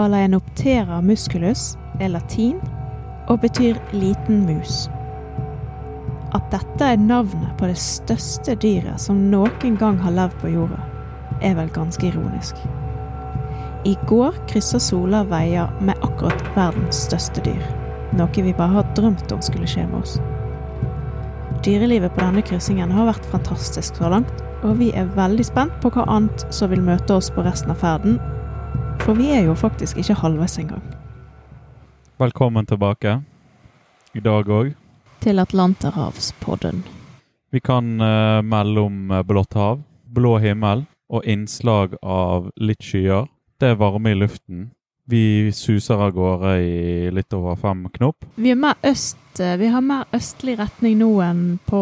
Balaenoptera musculus er latin og betyr liten mus. At dette er navnet på det største dyret som noen gang har levd på jorda, er vel ganske ironisk. I går kryssa Sola veier med akkurat verdens største dyr. Noe vi bare har drømt om skulle skje med oss. Dyrelivet på denne kryssingen har vært fantastisk så langt, og vi er veldig spent på hva annet som vil møte oss på resten av ferden. For vi er jo faktisk ikke halvveis engang. Velkommen tilbake. I dag òg. Til Atlanterhavspodden. Vi kan uh, melde om uh, blått hav, blå himmel og innslag av litt skyer. Det er varme i luften. Vi suser av gårde i litt over fem knop. Vi er mer øst eh, Vi har mer østlig retning nå enn på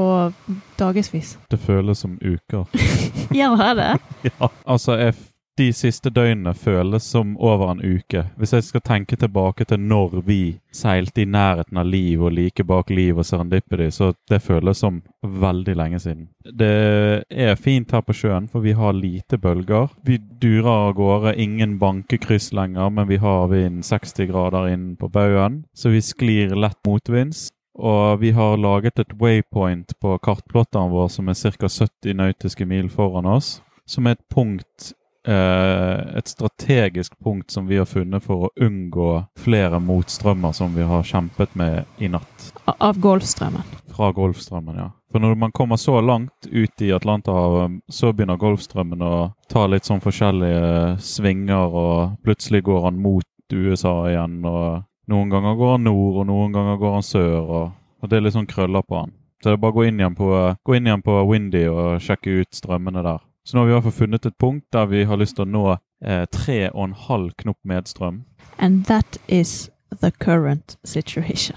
dagevis. Det føles som uker. Gjør det det? ja. Altså, jeg de siste døgnene føles som over en uke. Hvis jeg skal tenke tilbake til når vi seilte i nærheten av Liv og like bak Liv og Serendipity, så det føles som veldig lenge siden. Det er fint her på sjøen, for vi har lite bølger. Vi durer av gårde, ingen bankekryss lenger, men vi har vind 60 grader inn på baugen, så vi sklir lett motvinds. Og vi har laget et waypoint på kartplotteren vår som er ca. 70 nautiske mil foran oss. Som er et punkt et strategisk punkt som vi har funnet for å unngå flere motstrømmer som vi har kjempet med i natt. Av Golfstrømmen? Fra Golfstrømmen, ja. For når man kommer så langt ut i Atlanterhavet, så begynner Golfstrømmen å ta litt sånn forskjellige svinger, og plutselig går han mot USA igjen. og Noen ganger går han nord, og noen ganger går han sør, og, og det er litt sånn krøller på han. Så det er bare å gå inn igjen på, gå inn igjen på Windy og sjekke ut strømmene der. Så nå har vi i hvert fall funnet et punkt der vi har lyst til å nå eh, tre og en halv knop medstrøm. And that is the current situation.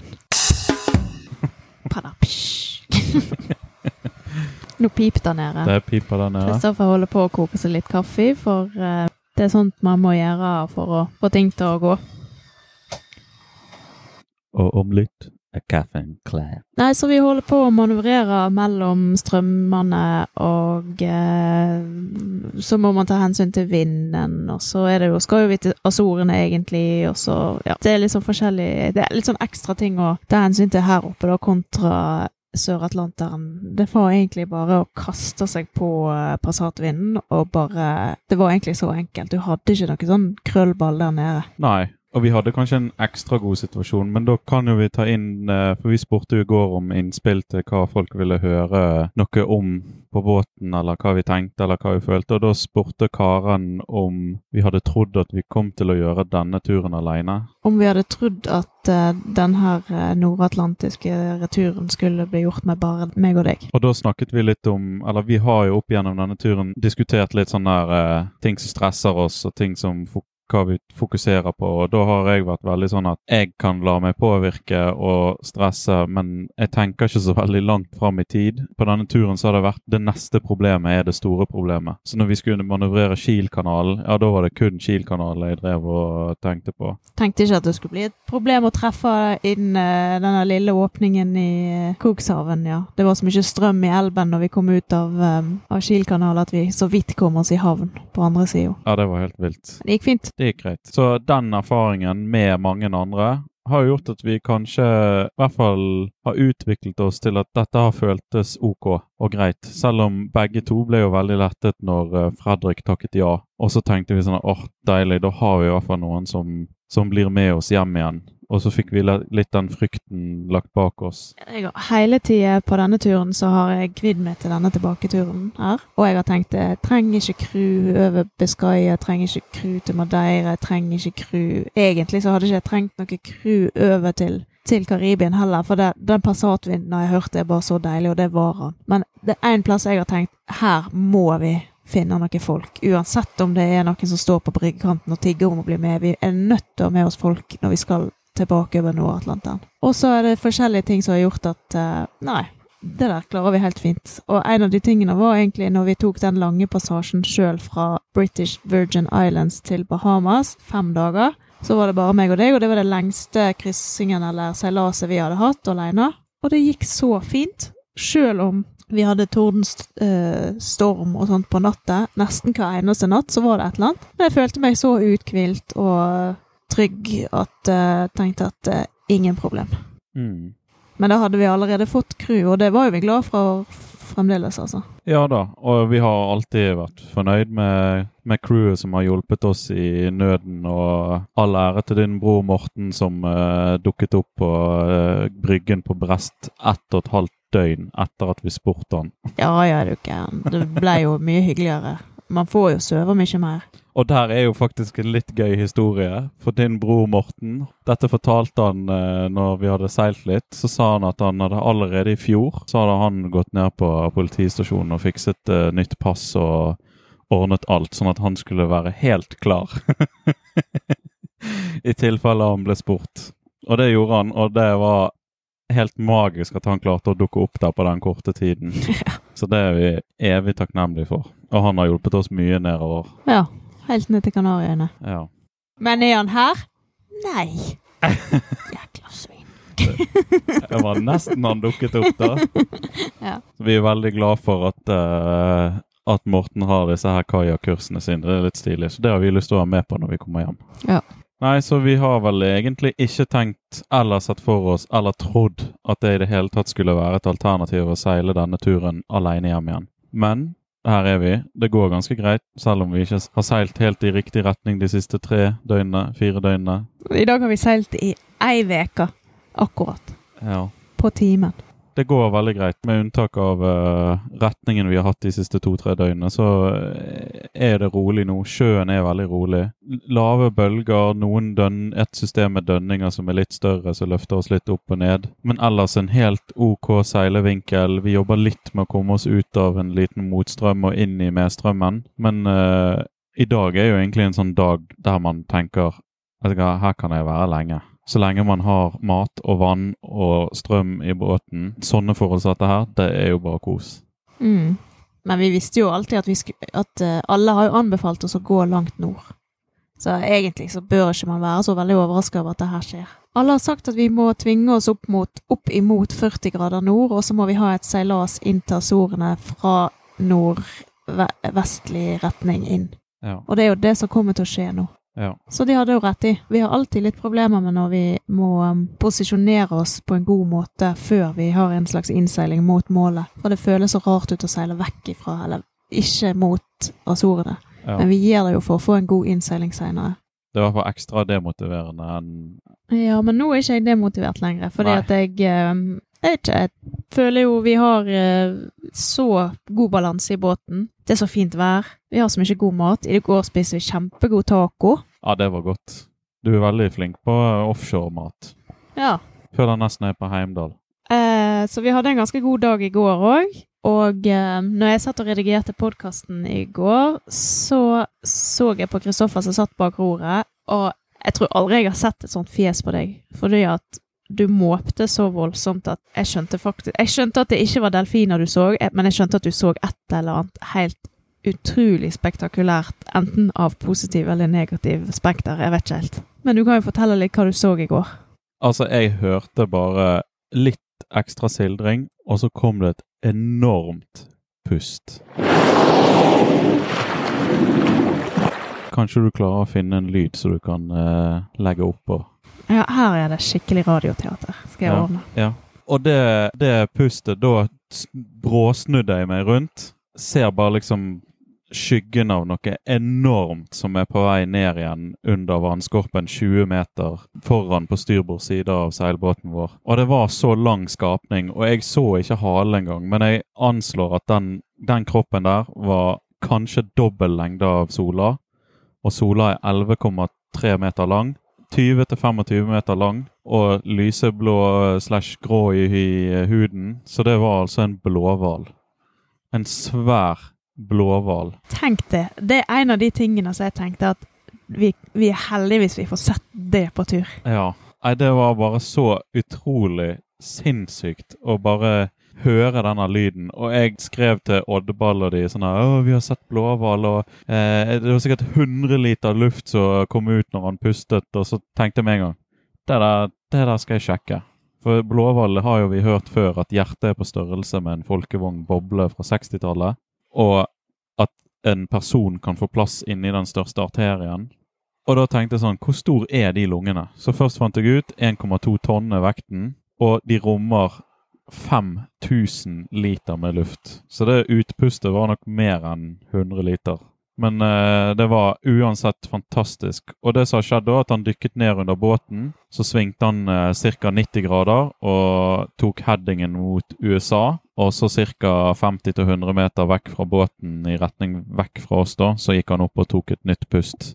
nå piper der nede. Det piper der nede. Kristoffer holder på å koke seg litt kaffe, for uh, det er sånt man må gjøre for å få ting til å gå. Og om litt. Nei, så vi holder på å manøvrere mellom strømmene, og eh, så må man ta hensyn til vinden, og så er det jo, skal jo vi til Azorene egentlig, og så Ja. Det er litt sånn forskjellig Det er litt sånn ekstra ting å ta hensyn til her oppe, da, kontra Sør-Atlanteren. Det var egentlig bare å kaste seg på uh, passatvinden, og bare Det var egentlig så enkelt. Du hadde ikke noen sånn krøllball der nede. Nei, og vi hadde kanskje en ekstra god situasjon, men da kan jo vi ta inn eh, For vi spurte jo i går om innspill til hva folk ville høre noe om på båten, eller hva vi tenkte, eller hva vi følte. Og da spurte Karen om vi hadde trodd at vi kom til å gjøre denne turen alene. Om vi hadde trodd at uh, denne uh, nordatlantiske returen skulle bli gjort med bare meg og deg. Og da snakket vi litt om Eller vi har jo opp gjennom denne turen diskutert litt sånne der, uh, ting som stresser oss, og ting som hva vi fokuserer på. og Da har jeg vært veldig sånn at jeg kan la meg påvirke og stresse, men jeg tenker ikke så veldig langt fram i tid. På denne turen så har det vært det neste problemet er det store problemet. Så når vi skulle manøvrere Kiel-kanalen, ja da var det kun Kiel-kanalen jeg drev og tenkte på. Tenkte ikke at det skulle bli et problem å treffe inn uh, denne lille åpningen i Kokshaven, Kogshaven, ja. Det var så mye strøm i elven når vi kom ut av, um, av Kiel-kanalen at vi så vidt kom oss i havn på andre sida. Ja, det var helt vilt. Det gikk fint det gikk greit. Så den erfaringen med mange andre har gjort at vi kanskje i hvert fall har utviklet oss til at dette har føltes ok og greit. Selv om begge to ble jo veldig lettet når eh, Fredrik takket ja. Og så tenkte vi sånn åh, deilig, da har vi i hvert fall noen som, som blir med oss hjem igjen. Og så fikk vi litt den frykten lagt bak oss. Jeg hele tida på denne turen så har jeg kvidd meg til denne tilbaketuren her. Og jeg har tenkt jeg trenger ikke crew over Biscaya, trenger ikke crew til Madeira, jeg trenger ikke crew Egentlig så hadde ikke jeg trengt noe crew over til til Karibien heller, for det, den passatvinden har jeg hørt er bare så deilig, og det var han. Men det er én plass jeg har tenkt her må vi finne noen folk. Uansett om det er noen som står på bryggekanten og tigger om å bli med. Vi er nødt til å ha med oss folk når vi skal tilbake over Nord-Atlanteren. Og så er det forskjellige ting som har gjort at uh, Nei, det der klarer vi helt fint. Og en av de tingene var egentlig når vi tok den lange passasjen sjøl fra British Virgin Islands til Bahamas, fem dager. Så var det bare meg og deg, og det var det lengste kryssingen eller seilaset vi hadde hatt alene. Og det gikk så fint, sjøl om vi hadde tordenstorm og sånt på natta. Nesten hver eneste natt så var det et eller annet. Men jeg følte meg så uthvilt og trygg at uh, tenkte at uh, ingen problem. Mm. Men da hadde vi allerede fått crew, og det var jo vi glad for fremdeles, altså. Ja da, og vi har alltid vært fornøyd med, med crewet som har hjulpet oss i nøden. Og all ære til din bror Morten som uh, dukket opp på uh, bryggen på Brest ett og et halvt døgn etter at vi spurte han. Ja, ja, du gæren. Det ble jo mye hyggeligere. Man får jo sove mye mer. Og der er jo faktisk en litt gøy historie. For din bror Morten, dette fortalte han eh, når vi hadde seilt litt. Så sa han at han hadde allerede i fjor så hadde han gått ned på politistasjonen og fikset eh, nytt pass og ordnet alt, sånn at han skulle være helt klar. I tilfelle han ble spurt. Og det gjorde han, og det var helt magisk at han klarte å dukke opp der på den korte tiden. Så det er vi evig takknemlige for. Og han har hjulpet oss mye nedover. Ja. Helt ned til Kanariøyene. Ja. Men er han her? Nei. Jækla svin. det var nesten han dukket opp, da. Ja. Vi er veldig glad for at, uh, at Morten har disse her kajakkursene sine. Det er litt stilig. Så det har vi lyst til å være med på når vi kommer hjem. Ja. Nei, så vi har vel egentlig ikke tenkt eller sett for oss eller trodd at det i det hele tatt skulle være et alternativ å seile denne turen alene hjem igjen. Men her er vi. Det går ganske greit, selv om vi ikke har seilt helt i riktig retning de siste tre døgnene, fire døgnene. I dag har vi seilt i ei uke, akkurat. Ja. På timen det går veldig greit. Med unntak av uh, retningen vi har hatt de siste to-tre døgnene, så uh, er det rolig nå. Sjøen er veldig rolig. Lave bølger, noen dønn, et system med dønninger som er litt større, som løfter oss litt opp og ned. Men ellers en helt OK seilevinkel. Vi jobber litt med å komme oss ut av en liten motstrøm og inn i medstrømmen. Men uh, i dag er jo egentlig en sånn dag der man tenker at her kan jeg være lenge så lenge man har mat og vann og strøm i båten. Sånne forhold som dette her, det er jo bare kos. Mm. Men vi visste jo alltid at, vi skulle, at uh, alle har jo anbefalt oss å gå langt nord. Så egentlig så bør ikke man være så veldig overraska over at det her skjer. Alle har sagt at vi må tvinge oss opp, mot, opp imot 40 grader nord, og så må vi ha et seilas inn til Azorene fra nordvestlig retning inn. Ja. Og det er jo det som kommer til å skje nå. Ja. Så de hadde jo rett i. Vi har alltid litt problemer med når vi må um, posisjonere oss på en god måte før vi har en slags innseiling mot målet. For det føles så rart ut å seile vekk ifra, eller ikke mot Azorene. Ja. Men vi gjør det jo for å få en god innseiling seinere. Det var for ekstra demotiverende enn Ja, men nå er ikke jeg demotivert lenger, fordi Nei. at jeg um, jeg vet ikke, jeg føler jo vi har uh, så god balanse i båten. Det er så fint vær. Vi har så mye god mat. I går spiste vi kjempegod taco. Ja, det var godt. Du er veldig flink på offshoremat. offshore-mat. Ja. Føler nesten jeg er på Heimdal. Eh, så vi hadde en ganske god dag i går òg. Og eh, når jeg satt og redigerte podkasten i går, så så jeg på Kristoffer som satt bak roret, og jeg tror aldri jeg har sett et sånt fjes på deg. Fordi at du måpte så voldsomt at jeg skjønte faktisk Jeg skjønte at det ikke var delfiner du så, men jeg skjønte at du så et eller annet helt utrolig spektakulært, enten av positiv eller negativ spekter. Jeg vet ikke helt. Men du kan jo fortelle litt hva du så i går. Altså, jeg hørte bare litt ekstra sildring, og så kom det et enormt pust. Kanskje du klarer å finne en lyd så du kan uh, legge oppå ja, her er det skikkelig radioteater. Skal jeg ja, ordne. Ja. Og det, det pustet, da bråsnudde jeg meg rundt. Ser bare liksom skyggen av noe enormt som er på vei ned igjen under vannskorpen 20 meter foran på styrbord side av seilbåten vår. Og det var så lang skapning, og jeg så ikke halen engang, men jeg anslår at den, den kroppen der var kanskje dobbel lengde av Sola, og Sola er 11,3 meter lang. 20-25 meter lang og lyseblå slash grå i, i, huden. Så det var altså en blåhval. En svær blåhval. Tenk det. Det er en av de tingene som jeg tenkte at vi, vi er heldige hvis vi får sett det på tur. Ja. Nei, det var bare så utrolig sinnssykt å bare høre denne lyden. Og jeg skrev til Oddball og de sånn her 'Å, vi har sett blåhval', og eh, Det var sikkert 100 liter luft som kom ut når han pustet, og så tenkte jeg med en gang det der, det der skal jeg sjekke. For blåhval har jo vi hørt før at hjertet er på størrelse med en folkevogn boble fra 60-tallet. Og at en person kan få plass inni den største arterien. Og da tenkte jeg sånn, hvor stor er de lungene? Så først fant jeg ut 1,2 tonn er vekten, og de rommer 5000 liter med luft. Så det utpustet var nok mer enn 100 liter. Men eh, det var uansett fantastisk. Og det som har skjedd da, at han dykket ned under båten. Så svingte han eh, ca. 90 grader og tok headingen mot USA. Og så ca. 50-100 meter vekk fra båten i retning vekk fra oss, da, så gikk han opp og tok et nytt pust.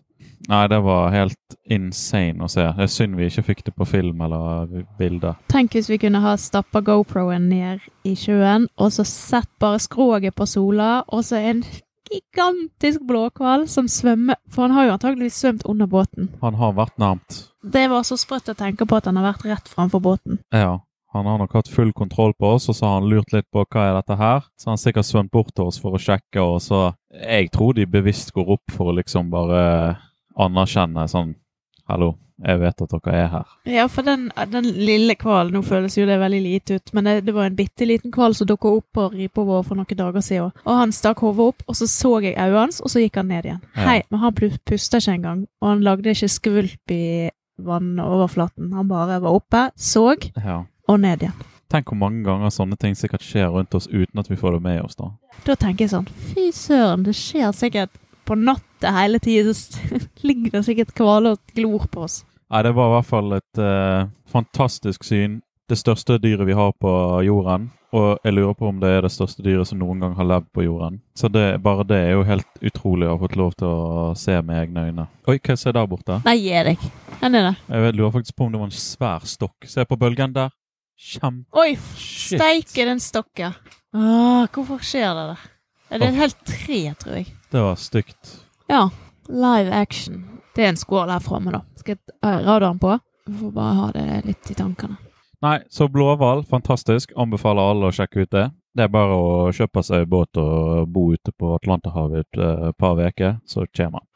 Nei, det var helt insane å se. Det er synd vi ikke fikk det på film eller bilder. Tenk hvis vi kunne ha stappa GoPro-en ned i sjøen, og så sett bare skroget på Sola, og så en gigantisk blåhval som svømmer For han har jo antakeligvis svømt under båten. Han har vært nærmt. Det var så sprøtt å tenke på at han har vært rett framfor båten. Ja. Han har nok hatt full kontroll på oss, og så har han lurt litt på hva er dette her. Så han har sikkert svømt bort til oss for å sjekke, og så Jeg tror de bevisst går opp for å liksom bare anerkjenne sånn Hallo, jeg vet at dere er her. Ja, for den, den lille hvalen Nå føles jo det veldig lite ut, men det, det var en bitte liten hval som dukka opp på ripa vår for noen dager siden. Og han stakk hodet opp, og så så jeg øynene hans, og så gikk han ned igjen. Ja. Hei, men han pusta ikke engang, og han lagde ikke skvulp i vannoverflaten. Han bare var oppe, så, Ja. og ned igjen. Tenk hvor mange ganger sånne ting sikkert skjer rundt oss uten at vi får det med oss. da. Da tenker jeg sånn, fy søren, det skjer sikkert på natta hele tiden, så ligger det sikkert hvaler og glor på oss. Nei, det var i hvert fall et uh, fantastisk syn. Det største dyret vi har på jorden. Og jeg lurer på om det er det største dyret som noen gang har levd på jorden. Så det, bare det er jo helt utrolig å ha fått lov til å se med egne øyne. Oi, hva ser der borte? Nei, gi deg. Den er det? Jeg lurer faktisk på om det var en svær stokk. Se på bølgen der. Kjempe... Oi, steike den stokken. Åh, hvorfor skjer det der? Er et helt tre, tror jeg. Det var stygt. Ja, live action. Det er en skål her framme, da. Skal jeg ha radaren på? Vi får bare ha det litt i tankene. Nei, så blåhval, fantastisk. Anbefaler alle å sjekke ut det. Det er bare å kjøpe seg båt og bo ute på Atlanterhavet et eh, par uker, så kommer han.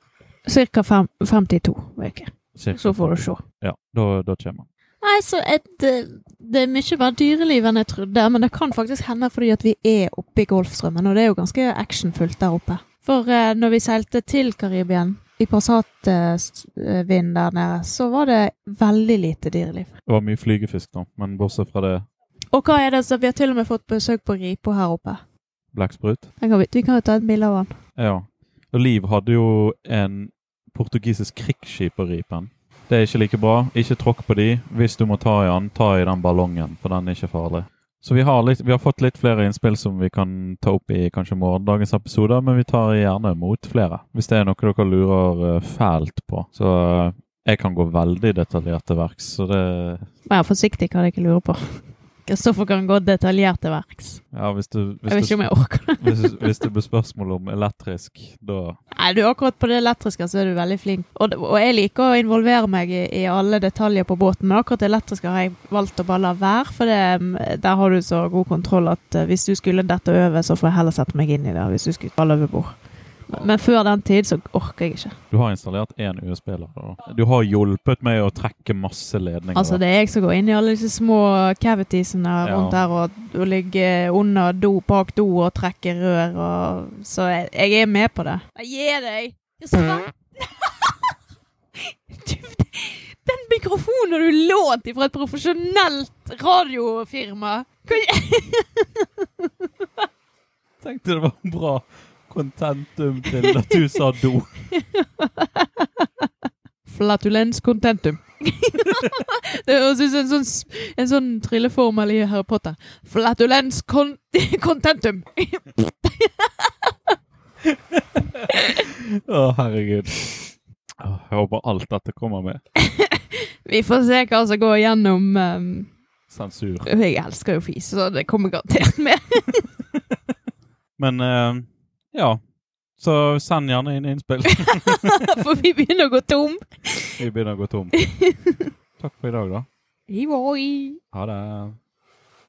Cirka fem, 52 uker. Så får du se. Ja, da, da kommer han. Nei, så et, det, det er mye mer dyreliv enn jeg trodde, men det kan faktisk hende fordi at vi er oppe i Golfstrømmen, og det er jo ganske actionfullt der oppe. For eh, når vi seilte til Karibien, i passatvind der nede, så var det veldig lite dyreliv. Det var mye flygefisk, da, men bortsett fra det, Og hva er det, så vi har til og med fått besøk på Ripo her oppe. blekksprut. Vi, vi kan jo ta et bilde av han. Ja. Og Liv hadde jo en portugisisk krigsskip på ripen. Det er ikke like bra. Ikke tråkk på de. Hvis du må ta i den, ta i den ballongen, for den er ikke farlig. Så vi har, litt, vi har fått litt flere innspill som vi kan ta opp i kanskje morgendagens episoder, men vi tar gjerne imot flere. Hvis det er noe dere lurer eh, fælt på. Så eh, jeg kan gå veldig detaljert til verks, så det Vær forsiktig hva dere lurer på. Kristoffer kan gå detaljert til verks. Ja, hvis du, Jeg vet ikke om jeg orker det. hvis, hvis det blir spørsmål om elektrisk, da Nei, du akkurat på det elektriske så er du veldig flink. Og, og jeg liker å involvere meg i, i alle detaljer på båten, men akkurat det elektriske har jeg valgt å bare la være, for det, mm, der har du så god kontroll at eh, hvis du skulle dette over, så får jeg heller sette meg inn i det, hvis du skulle falle over bord. Men, før den tid så orker jeg ikke. Du har installert én USB-lader. Du har hjulpet meg å trekke masse ledninger. Altså, det er jeg som går inn i alle disse små cavitiesene Ja. rundt her og, og ligger under do, bak do og trekker rør og Så jeg, jeg er med på det. Gi deg! Jeg skal- Du, Den mikrofonen har du lånt fra et profesjonelt radiofirma. Hva- tenkte det var bra kontentum til at du sa do. Flatulens contentum. det høres ut som en sånn, en sånn trylleformel i Harry Potter. Flatulens con contentum. Å, herregud. Jeg håper alt dette kommer med. Vi får se hva som går gjennom um, Sensur. Jeg elsker jo fis, så det kommer garantert med. Men eh, ja. Så send gjerne inn innspill. For vi begynner å gå tom. Vi begynner å gå tom. Takk for i dag, da. Ivoi. Ha det.